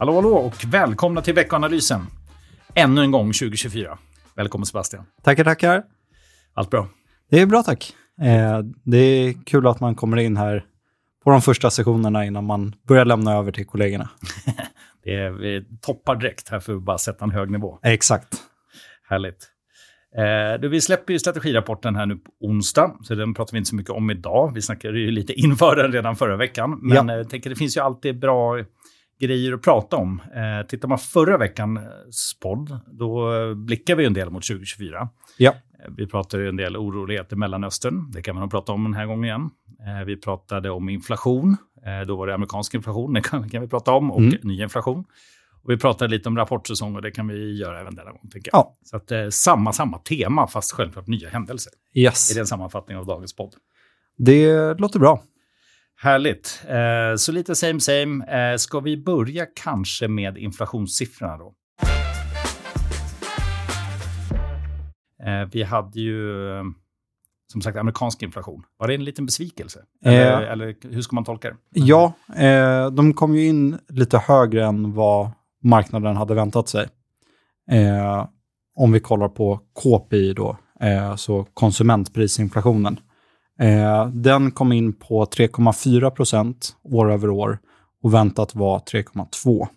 Hallå, hallå och välkomna till veckoanalysen. Ännu en gång 2024. Välkommen Sebastian. Tackar, tackar. Allt bra? Det är bra tack. Eh, det är kul att man kommer in här på de första sessionerna innan man börjar lämna över till kollegorna. det är, vi toppar direkt här för att bara sätta en hög nivå. Exakt. Härligt. Eh, du, vi släpper ju strategirapporten här nu på onsdag, så den pratar vi inte så mycket om idag. Vi snackade ju lite inför den redan förra veckan. Men ja. jag tänker det finns ju alltid bra grejer att prata om. Eh, tittar man förra veckans podd, då blickar vi en del mot 2024. Ja. Eh, vi pratade en del oroligheter i Mellanöstern. Det kan man nog prata om den här gången igen. Eh, vi pratade om inflation. Eh, då var det amerikansk inflation, det kan, kan vi prata om, och mm. ny inflation. Och vi pratade lite om rapportsäsong och det kan vi göra även denna gång. Tänker jag. Ja. Så att, eh, samma, samma tema, fast självklart nya händelser. Yes. Är det en sammanfattning av dagens podd? Det låter bra. Härligt. Eh, så lite same same. Eh, ska vi börja kanske med inflationssiffrorna då? Eh, vi hade ju som sagt amerikansk inflation. Var det en liten besvikelse? Eller, eller hur ska man tolka det? Ja, de kom ju in lite högre än vad marknaden hade väntat sig. Om vi kollar på KPI då, så konsumentprisinflationen. Eh, den kom in på 3,4 procent år över år och väntat var 3,2.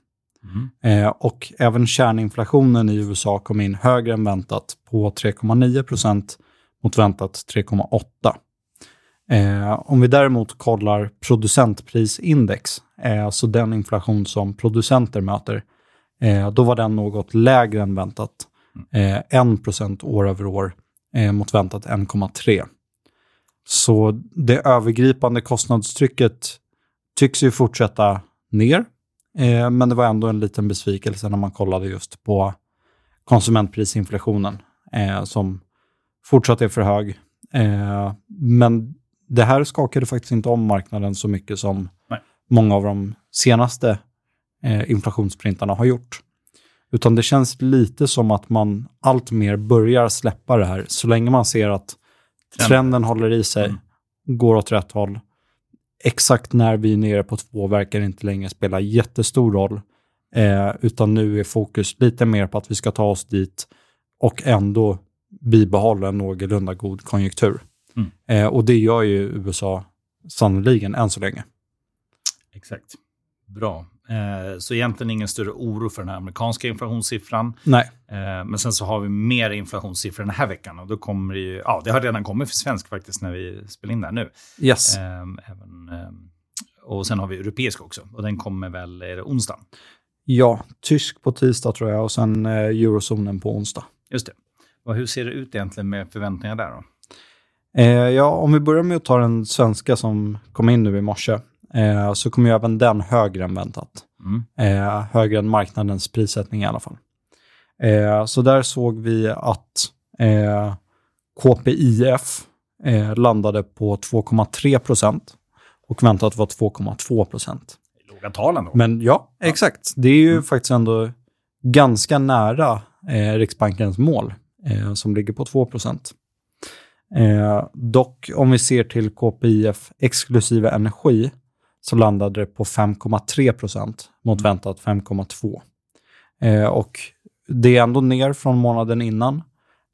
Mm. Eh, och även kärninflationen i USA kom in högre än väntat på 3,9 procent mot väntat 3,8. Eh, om vi däremot kollar producentprisindex, eh, alltså den inflation som producenter möter, eh, då var den något lägre än väntat. Eh, 1 år över år eh, mot väntat 1,3. Så det övergripande kostnadstrycket tycks ju fortsätta ner, eh, men det var ändå en liten besvikelse när man kollade just på konsumentprisinflationen eh, som fortsatt är för hög. Eh, men det här skakade faktiskt inte om marknaden så mycket som Nej. många av de senaste eh, inflationsprintarna har gjort. Utan det känns lite som att man allt mer börjar släppa det här. Så länge man ser att trenden håller i sig, mm. går åt rätt håll. Exakt när vi är nere på två verkar inte längre spela jättestor roll. Eh, utan nu är fokus lite mer på att vi ska ta oss dit och ändå bibehålla en någorlunda god konjunktur. Mm. Eh, och det gör ju USA sannoliken än så länge. Exakt. Bra. Eh, så egentligen ingen större oro för den här amerikanska inflationssiffran. Nej. Eh, men sen så har vi mer inflationssiffror den här veckan och då kommer det ju, ja det har redan kommit för svensk faktiskt när vi spelar in det här nu. Yes. Eh, även, eh, och sen har vi europeisk också och den kommer väl, är det onsdag? Ja, tysk på tisdag tror jag och sen eh, eurozonen på onsdag. Just det. Och hur ser det ut egentligen med förväntningar där då? Ja, om vi börjar med att ta den svenska som kom in nu i morse, eh, så kommer ju även den högre än väntat. Mm. Eh, högre än marknadens prissättning i alla fall. Eh, så där såg vi att eh, KPIF eh, landade på 2,3 procent och väntat var 2,2 procent. Låga tal ändå. Men ja, exakt. Det är ju mm. faktiskt ändå ganska nära Riksbankens mål eh, som ligger på 2 eh, Dock om vi ser till KPIF exklusive energi så landade det på 5,3% mot mm. väntat 5,2. Eh, och det är ändå ner från månaden innan,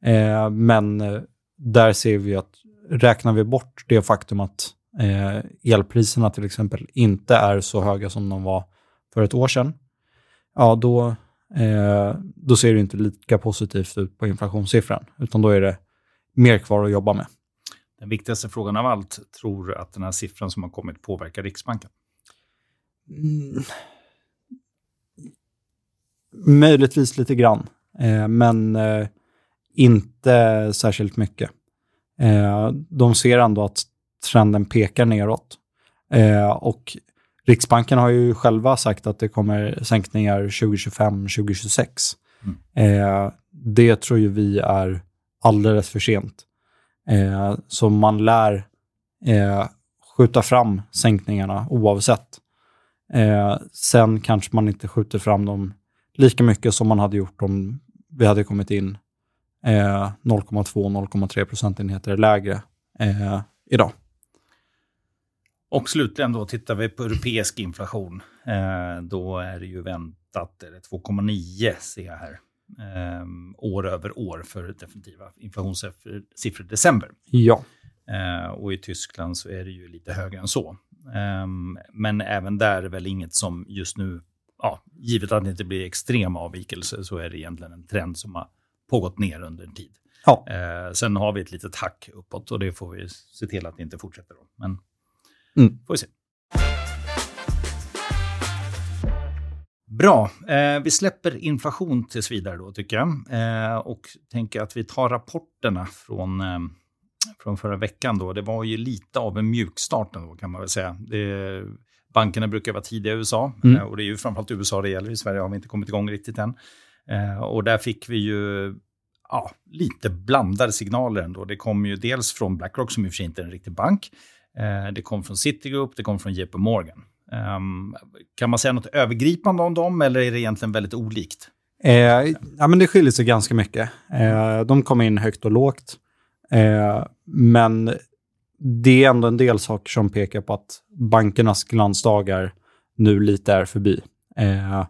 eh, men eh, där ser vi att räknar vi bort det faktum att eh, elpriserna till exempel inte är så höga som de var för ett år sedan, ja då eh, då ser det inte lika positivt ut på inflationssiffran, utan då är det mer kvar att jobba med. Den viktigaste frågan av allt, tror du att den här siffran som har kommit påverkar Riksbanken? Mm. Möjligtvis lite grann, eh, men eh, inte särskilt mycket. Eh, de ser ändå att trenden pekar neråt. Och Riksbanken har ju själva sagt att det kommer sänkningar 2025, 2026. Mm. Det tror ju vi är alldeles för sent. Eh, så man lär eh, skjuta fram sänkningarna oavsett. Eh, sen kanske man inte skjuter fram dem lika mycket som man hade gjort om vi hade kommit in eh, 0,2-0,3 procentenheter lägre eh, idag. Och slutligen då tittar vi på europeisk inflation. Eh, då är det ju väntat, 2,9 ser jag här, eh, år över år för definitiva inflationssiffror i december. Ja. Eh, och i Tyskland så är det ju lite högre än så. Eh, men även där är väl inget som just nu, ja, givet att det inte blir extrema avvikelser, så är det egentligen en trend som har pågått ner under en tid. Ja. Eh, sen har vi ett litet hack uppåt och det får vi se till att det inte fortsätter. Då. Men Mm. får vi se. Bra. Eh, vi släpper inflation tills vidare då, tycker jag. Eh, och tänker att vi tar rapporterna från, eh, från förra veckan. Då. Det var ju lite av en mjukstart kan man väl säga. Det, bankerna brukar vara tidiga i USA. Mm. Eh, och det är ju framförallt USA det gäller. I Sverige har vi inte kommit igång riktigt än. Eh, och där fick vi ju ja, lite blandade signaler ändå. Det kom ju dels från Blackrock, som i och för sig inte är en riktig bank. Eh, det kom från Citigroup, det kom från JP Morgan. Um, kan man säga något övergripande om dem eller är det egentligen väldigt olikt? Eh, ja, men det skiljer sig ganska mycket. Eh, de kom in högt och lågt. Eh, men det är ändå en del saker som pekar på att bankernas glansdagar nu lite är förbi. Eh,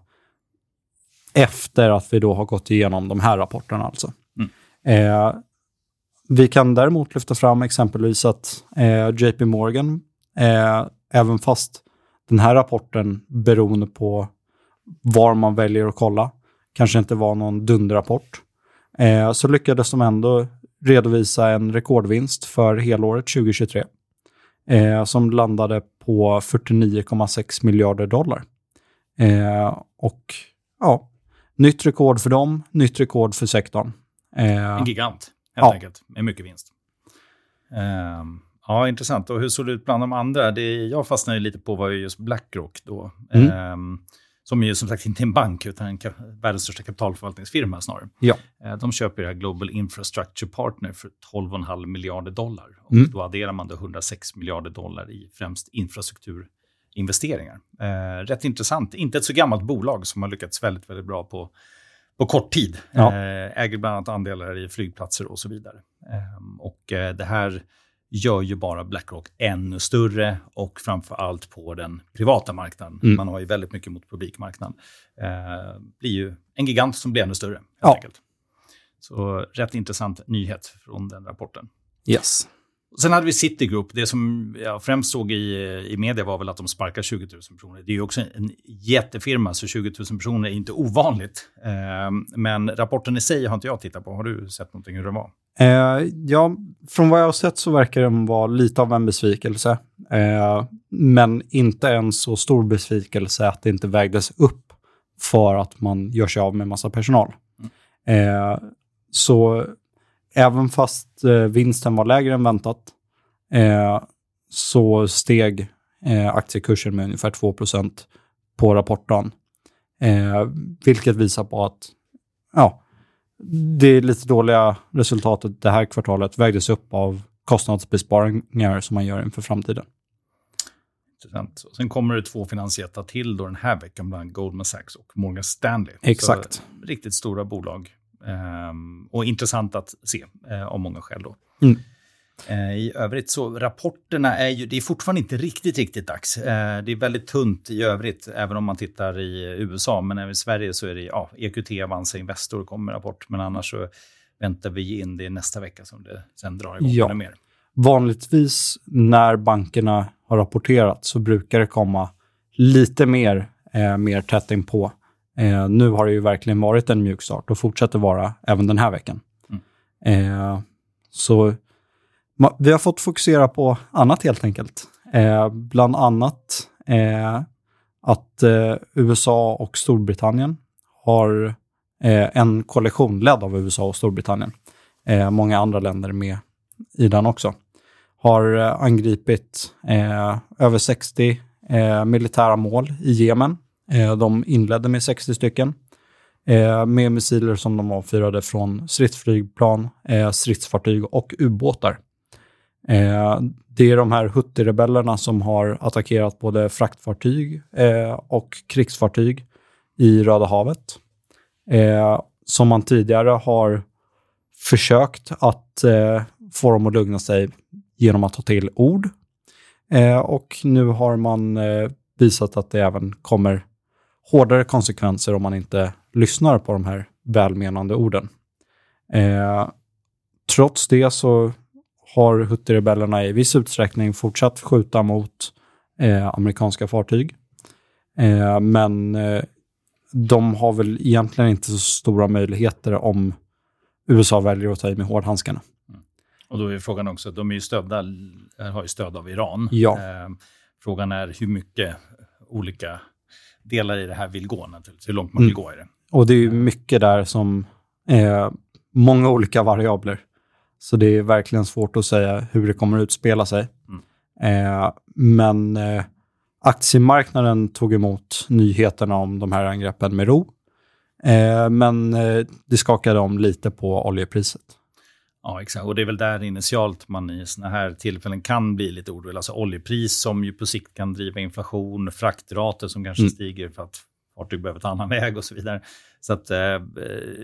efter att vi då har gått igenom de här rapporterna alltså. Mm. Eh, vi kan däremot lyfta fram exempelvis att eh, JP Morgan, även fast den här rapporten beroende på var man väljer att kolla, kanske inte var någon dunderrapport, eh, så lyckades de ändå redovisa en rekordvinst för helåret 2023 eh, som landade på 49,6 miljarder dollar. Eh, och ja, nytt rekord för dem, nytt rekord för sektorn. Eh, En gigant, helt Ja. enkelt, med mycket vinst. Ehm, ja, intressant. Och hur såg det ut bland de andra? Det jag fastnade lite på var ju just Blackrock då. Mm. Ehm, som ju som sagt inte är en bank, utan en världens största kapitalförvaltningsfirma snarare. Ja. Eh, De köper det här Global Infrastructure Partner för 12,5 miljarder dollar. Och Mm. då adderar man då 106 miljarder dollar i främst infrastrukturinvesteringar. Eh, rätt intressant. Inte ett så gammalt bolag som har lyckats väldigt, väldigt bra på, på kort tid. Ja. Eh, äger bland annat andelar i flygplatser och så vidare. Eh, och eh, det här gör ju bara Blackrock ännu större och framför allt på den privata marknaden. Mm. Man har ju väldigt mycket mot publikmarknaden. Eh, blir ju en gigant som blir ännu större. Helt Ja. enkelt. Så rätt intressant nyhet från den rapporten. Yes. Sen hade vi Citigroup. Det som jag främst såg i, i media var väl att de sparkar 20 000 personer. Det är ju också en jättefirma, så 20 000 personer är inte ovanligt. Eh, men rapporten i sig har inte jag tittat på. Har du sett någonting hur det var? Eh, ja, från vad jag har sett så verkar den vara lite av en besvikelse. Eh, men inte en så stor besvikelse att det inte vägdes upp för att man gör sig av med massa personal. Eh, så även fast eh, vinsten var lägre än väntat eh, så steg eh, aktiekursen med ungefär 2% på rapporten. Eh, vilket visar på att ja, det lite dåliga resultatet det här kvartalet vägdes upp av kostnadsbesparingar som man gör inför framtiden. Intressant. Och sen kommer det två finansjättar till då den här veckan, bland Goldman Sachs och Morgan Stanley. Exakt. Så, riktigt stora bolag. Ehm, och intressant att se eh, av många skäl då. Mm. Eh, I övrigt så rapporterna är ju, det är fortfarande inte riktigt, riktigt dags. Eh, det är väldigt tunt i övrigt, även om man tittar i USA. Men även i Sverige så är det, ja, EQT, Avanza Investor kommer rapport. Men annars så väntar vi in det nästa vecka som det sen drar igång Ja. mer. Vanligtvis när bankerna har rapporterat så brukar det komma lite mer, eh, mer tätt inpå. Eh, nu har det ju verkligen varit en mjuk start och fortsätter vara även den här veckan. Eh, så vi har fått fokusera på annat helt enkelt. Eh, bland annat eh, att eh, USA och Storbritannien har eh, en koalition ledd av USA och Storbritannien. Eh, många andra länder med i den också. Har eh, angripit eh, över 60 eh, militära mål i Jemen. Eh, de inledde med 60 stycken. Eh, med missiler som de avfyrade från stridsflygplan, eh, stridsfartyg och ubåtar. Eh, det är de här Huttirebellerna som har attackerat både fraktfartyg eh, och krigsfartyg i Röda havet. Eh, som man tidigare har försökt att eh, få dem att lugna sig genom att ta till ord. Eh, och nu har man eh, visat att det även kommer hårdare konsekvenser om man inte lyssnar på de här välmenande orden. Eh, trots det så har Houthi-rebellerna i viss utsträckning fortsatt skjuta mot eh, amerikanska fartyg. Eh, men eh, de har väl egentligen inte så stora möjligheter om USA väljer att ta i med hårdhandskarna. Mm. Och då är frågan också, de är ju stödda, har ju stöd av Iran. Ja. Eh, frågan är hur mycket olika delar i det här vill gå naturligtvis, hur långt man vill mm. gå i det. Och det är mycket där som, eh, många olika variabler. Så det är verkligen svårt att säga hur det kommer att utspela sig. Mm. Eh, men eh, aktiemarknaden tog emot nyheterna om de här angreppen med ro. Eh, men eh, det skakade om lite på oljepriset. Ja, exakt. Och det är väl där initialt man i sådana här tillfällen kan bli lite orolig. Alltså oljepris som ju på sikt kan driva inflation, fraktrater som kanske mm. stiger för att fartyg behöver ta annan väg och så vidare. Så att, eh,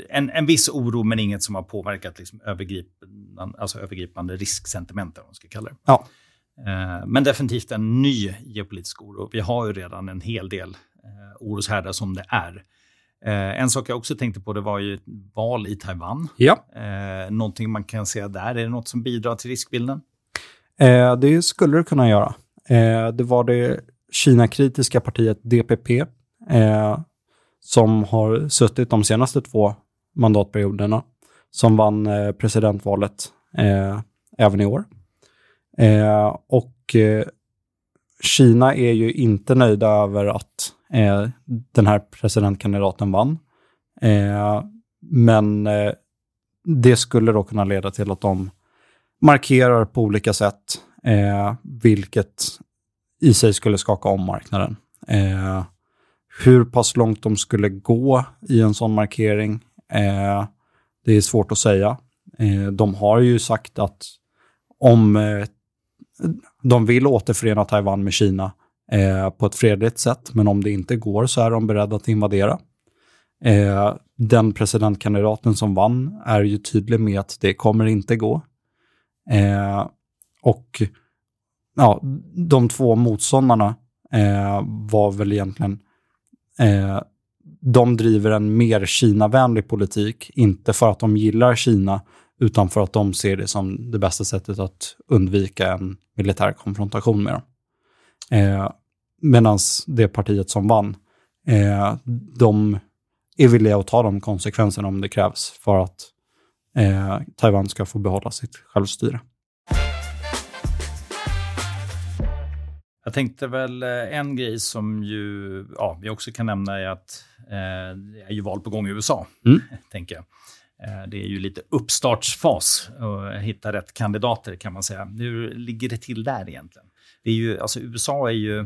en, en viss oro, men inget som har påverkat liksom, övergripande, alltså övergripande risksentiment, om man ska kalla det. Ja. Eh, men definitivt en ny geopolitisk oro. Vi har ju redan en hel del eh, oroshärdar som det är. En sak jag också tänkte på det var ju val i Taiwan. Ja. Någonting man kan säga där, är det något som bidrar till riskbilden? Det skulle det kunna göra. Det var det Kina-kritiska partiet DPP som har suttit de senaste två mandatperioderna som vann eh, presidentvalet eh, även i år. Eh, och eh, Kina är ju inte nöjda över att eh, den här presidentkandidaten vann. Eh, men eh, det skulle då kunna leda till att de markerar på olika sätt, eh, vilket i sig skulle skaka om marknaden. Hur pass långt de skulle gå i en sån markering, eh, det är svårt att säga. Eh, de har ju sagt att om eh, de vill återförena Taiwan med Kina eh, på ett fredligt sätt, men om det inte går så är de beredda att invadera. Eh, den presidentkandidaten som vann är ju tydlig med att det kommer inte gå. Eh, och ja, de två motståndarna eh, var väl egentligen eh, de driver en mer Kina-vänlig politik, inte för att de gillar Kina, utan för att de ser det som det bästa sättet att undvika en militär konfrontation med dem. Eh, Medan det partiet som vann, eh, de är villiga att ta de konsekvenserna om det krävs för att eh, Taiwan ska få behålla sitt självstyre. Jag tänkte väl eh, en grej som ju, ja, vi också kan nämna är att eh, det är ju val på gång i USA, mm. tänker jag. Eh, det är ju lite uppstartsfas att hitta rätt kandidater kan man säga. Hur ligger det till där egentligen? Det är ju, alltså USA är ju,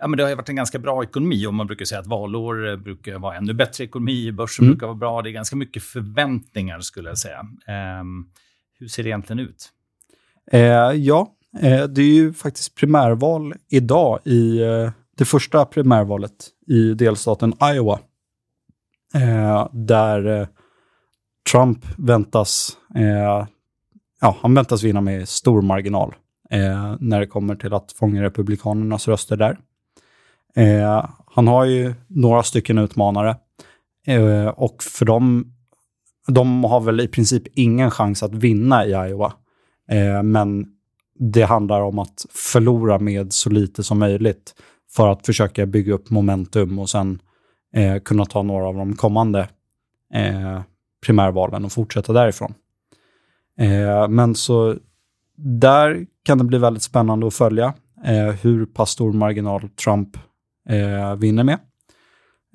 ja men det har varit en ganska bra ekonomi och man brukar säga att valår brukar vara ännu bättre ekonomi, börsen mm. brukar vara bra, det är ganska mycket förväntningar skulle jag säga. Um, hur ser det egentligen ut? Eh, ja, eh, Eh, det är ju faktiskt primärval idag i eh, det första primärvalet i delstaten Iowa. Eh, där Trump väntas, ja, han väntas vinna med stor marginal när det kommer till att fånga republikanernas röster där. Han har ju några stycken utmanare och för dem, de har väl i princip ingen chans att vinna i Iowa. Men det handlar om att förlora med så lite som möjligt för att försöka bygga upp momentum och sen eh, kunna ta några av de kommande eh, primärvalen och fortsätta därifrån. Eh, men så där kan det bli väldigt spännande att följa eh, hur pass stor marginal Trump eh, vinner med.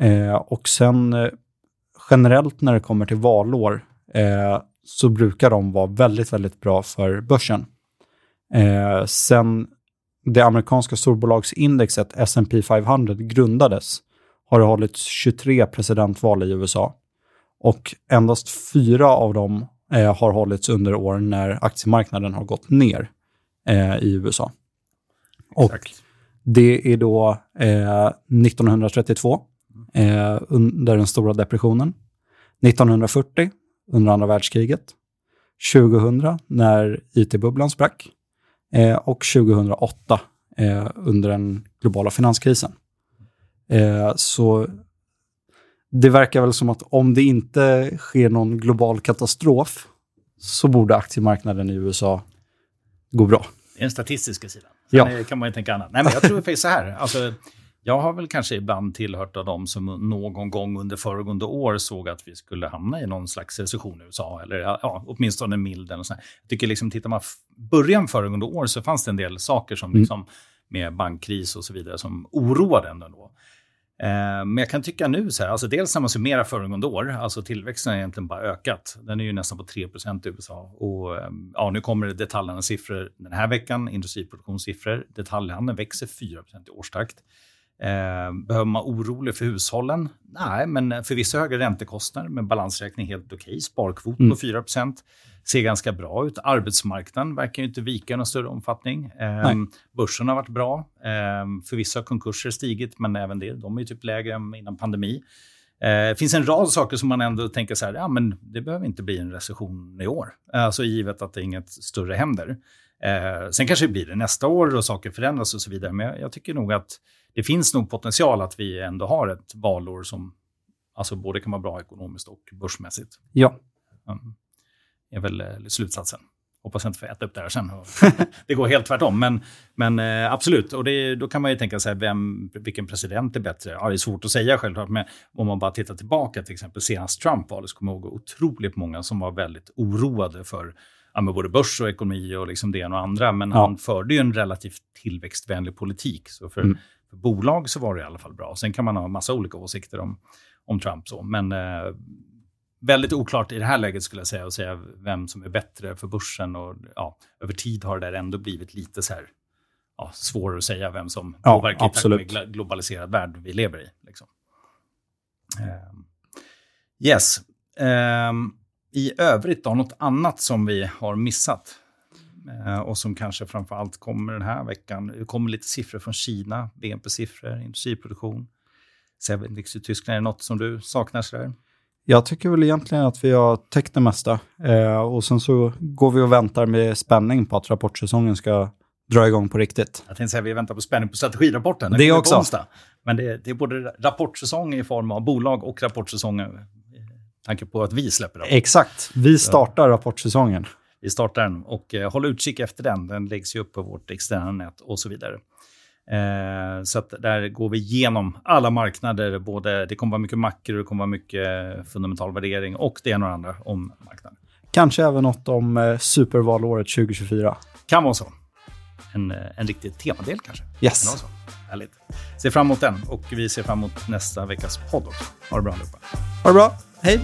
Eh, och sen eh, generellt när det kommer till valår eh, så brukar de vara väldigt, väldigt bra för börsen sen det amerikanska storbolagsindexet S&P 500 grundades har det hållits 23 presidentval i USA och endast fyra av dem eh, har hållits under år när aktiemarknaden har gått ner eh, i USA. Och det är då eh, 1932 eh, under den stora depressionen, 1940 under andra världskriget, 2000 när it-bubblan sprack eh, och 2008 eh, under den globala finanskrisen. Eh, så det verkar väl som att om det inte sker någon global katastrof så borde aktiemarknaden i USA gå bra. Det är den statistiska sidan. Sen ja. kan man ju tänka annat. Nej, men jag tror faktiskt så här. Alltså, jag har väl kanske ibland tillhört av dem som någon gång under föregående år såg att vi skulle hamna i någon slags recession i USA, eller ja, åtminstone mild. Eller Jag tycker liksom, tittar man början föregående år så fanns det en del saker som mm. liksom, med bankkris och så vidare som oroade ändå. Eh, men jag kan tycka nu så här, alltså dels när man summerar föregående år, alltså tillväxten har egentligen bara ökat. Den är ju nästan på 3 i USA. Och ehm, ja, nu kommer det detaljhandelns siffror den här veckan, industriproduktionssiffror. Detaljhandeln växer 4 i årstakt. Eh, behöver man orolig för hushållen? Nej, men för vissa högre räntekostnader med balansräkning helt okej. Okay. Sparkvot mm. på 4% ser ganska bra ut. Arbetsmarknaden verkar inte vika i någon större omfattning. Eh, börsen har varit bra. Eh, för vissa har konkurser stigit, men även det, de är typ lägre än innan pandemi. Eh, det finns en rad saker som man ändå tänker så här, ja men det behöver inte bli en recession i år. Alltså givet att det inget större händer. Eh, sen kanske det blir det nästa år och saker förändras och så vidare. Men jag, jag, tycker nog att det finns nog potential att vi ändå har ett valår som alltså både kan vara bra ekonomiskt och börsmässigt. Ja. Um, är väl eh, slutsatsen. Hoppas jag inte får äta upp det här sen. det går helt tvärtom. Men, men eh, absolut, och det, då kan man ju tänka sig vem, vilken president är bättre. Ja, det är svårt att säga självklart, men om man bara tittar tillbaka till exempel senast Trump så kommer jag ihåg otroligt många som var väldigt oroade för ja, med både börs och ekonomi och liksom det ena och andra. Men ja. han förde ju en relativt tillväxtvänlig politik. Så för, mm. För, bolag så var det i alla fall bra. Sen kan man ha massa olika åsikter om, om Trump. Så. Men eh, väldigt oklart i det här läget skulle jag säga, att säga vem som är bättre för börsen. Och, ja, över tid har det ändå blivit lite så här, ja, svårare att säga vem som ja, påverkar absolut. i globaliserad värld vi lever i. Liksom. Um, yes. Um, I övrigt då, något annat som vi har missat? Uh, och som kanske framför allt kommer den här veckan. Det kommer lite siffror från Kina, BNP-siffror, industriproduktion. Sevindex i Tyskland, är det något som du saknar? Sådär? Jag tycker väl egentligen att vi har täckt det mesta. Eh, och sen så går vi och väntar med spänning på att rapportsäsongen ska dra igång på riktigt. Jag tänkte säga att vi väntar på spänning på strategirapporten. Den det också. Men det, det, är både rapportsäsong i form av bolag och rapportsäsong i tanke på att vi släpper den. Exakt. Vi startar rapportsäsongen. Vi startar den och eh, håll utkik efter den. Den läggs ju upp på vårt externa nät och så vidare. Eh, så där går vi igenom alla marknader. Både, det kommer vara mycket makro, det kommer vara mycket fundamental värdering och det ena och det andra om marknaden. Kanske även något om eh, supervalåret 2024. Kan vara så. En, eh, en riktig temadel kanske. Yes. Så. Härligt. Ser fram emot den och vi ser fram emot nästa veckas podd också. Ha det bra allihopa. Ha det bra. Hej.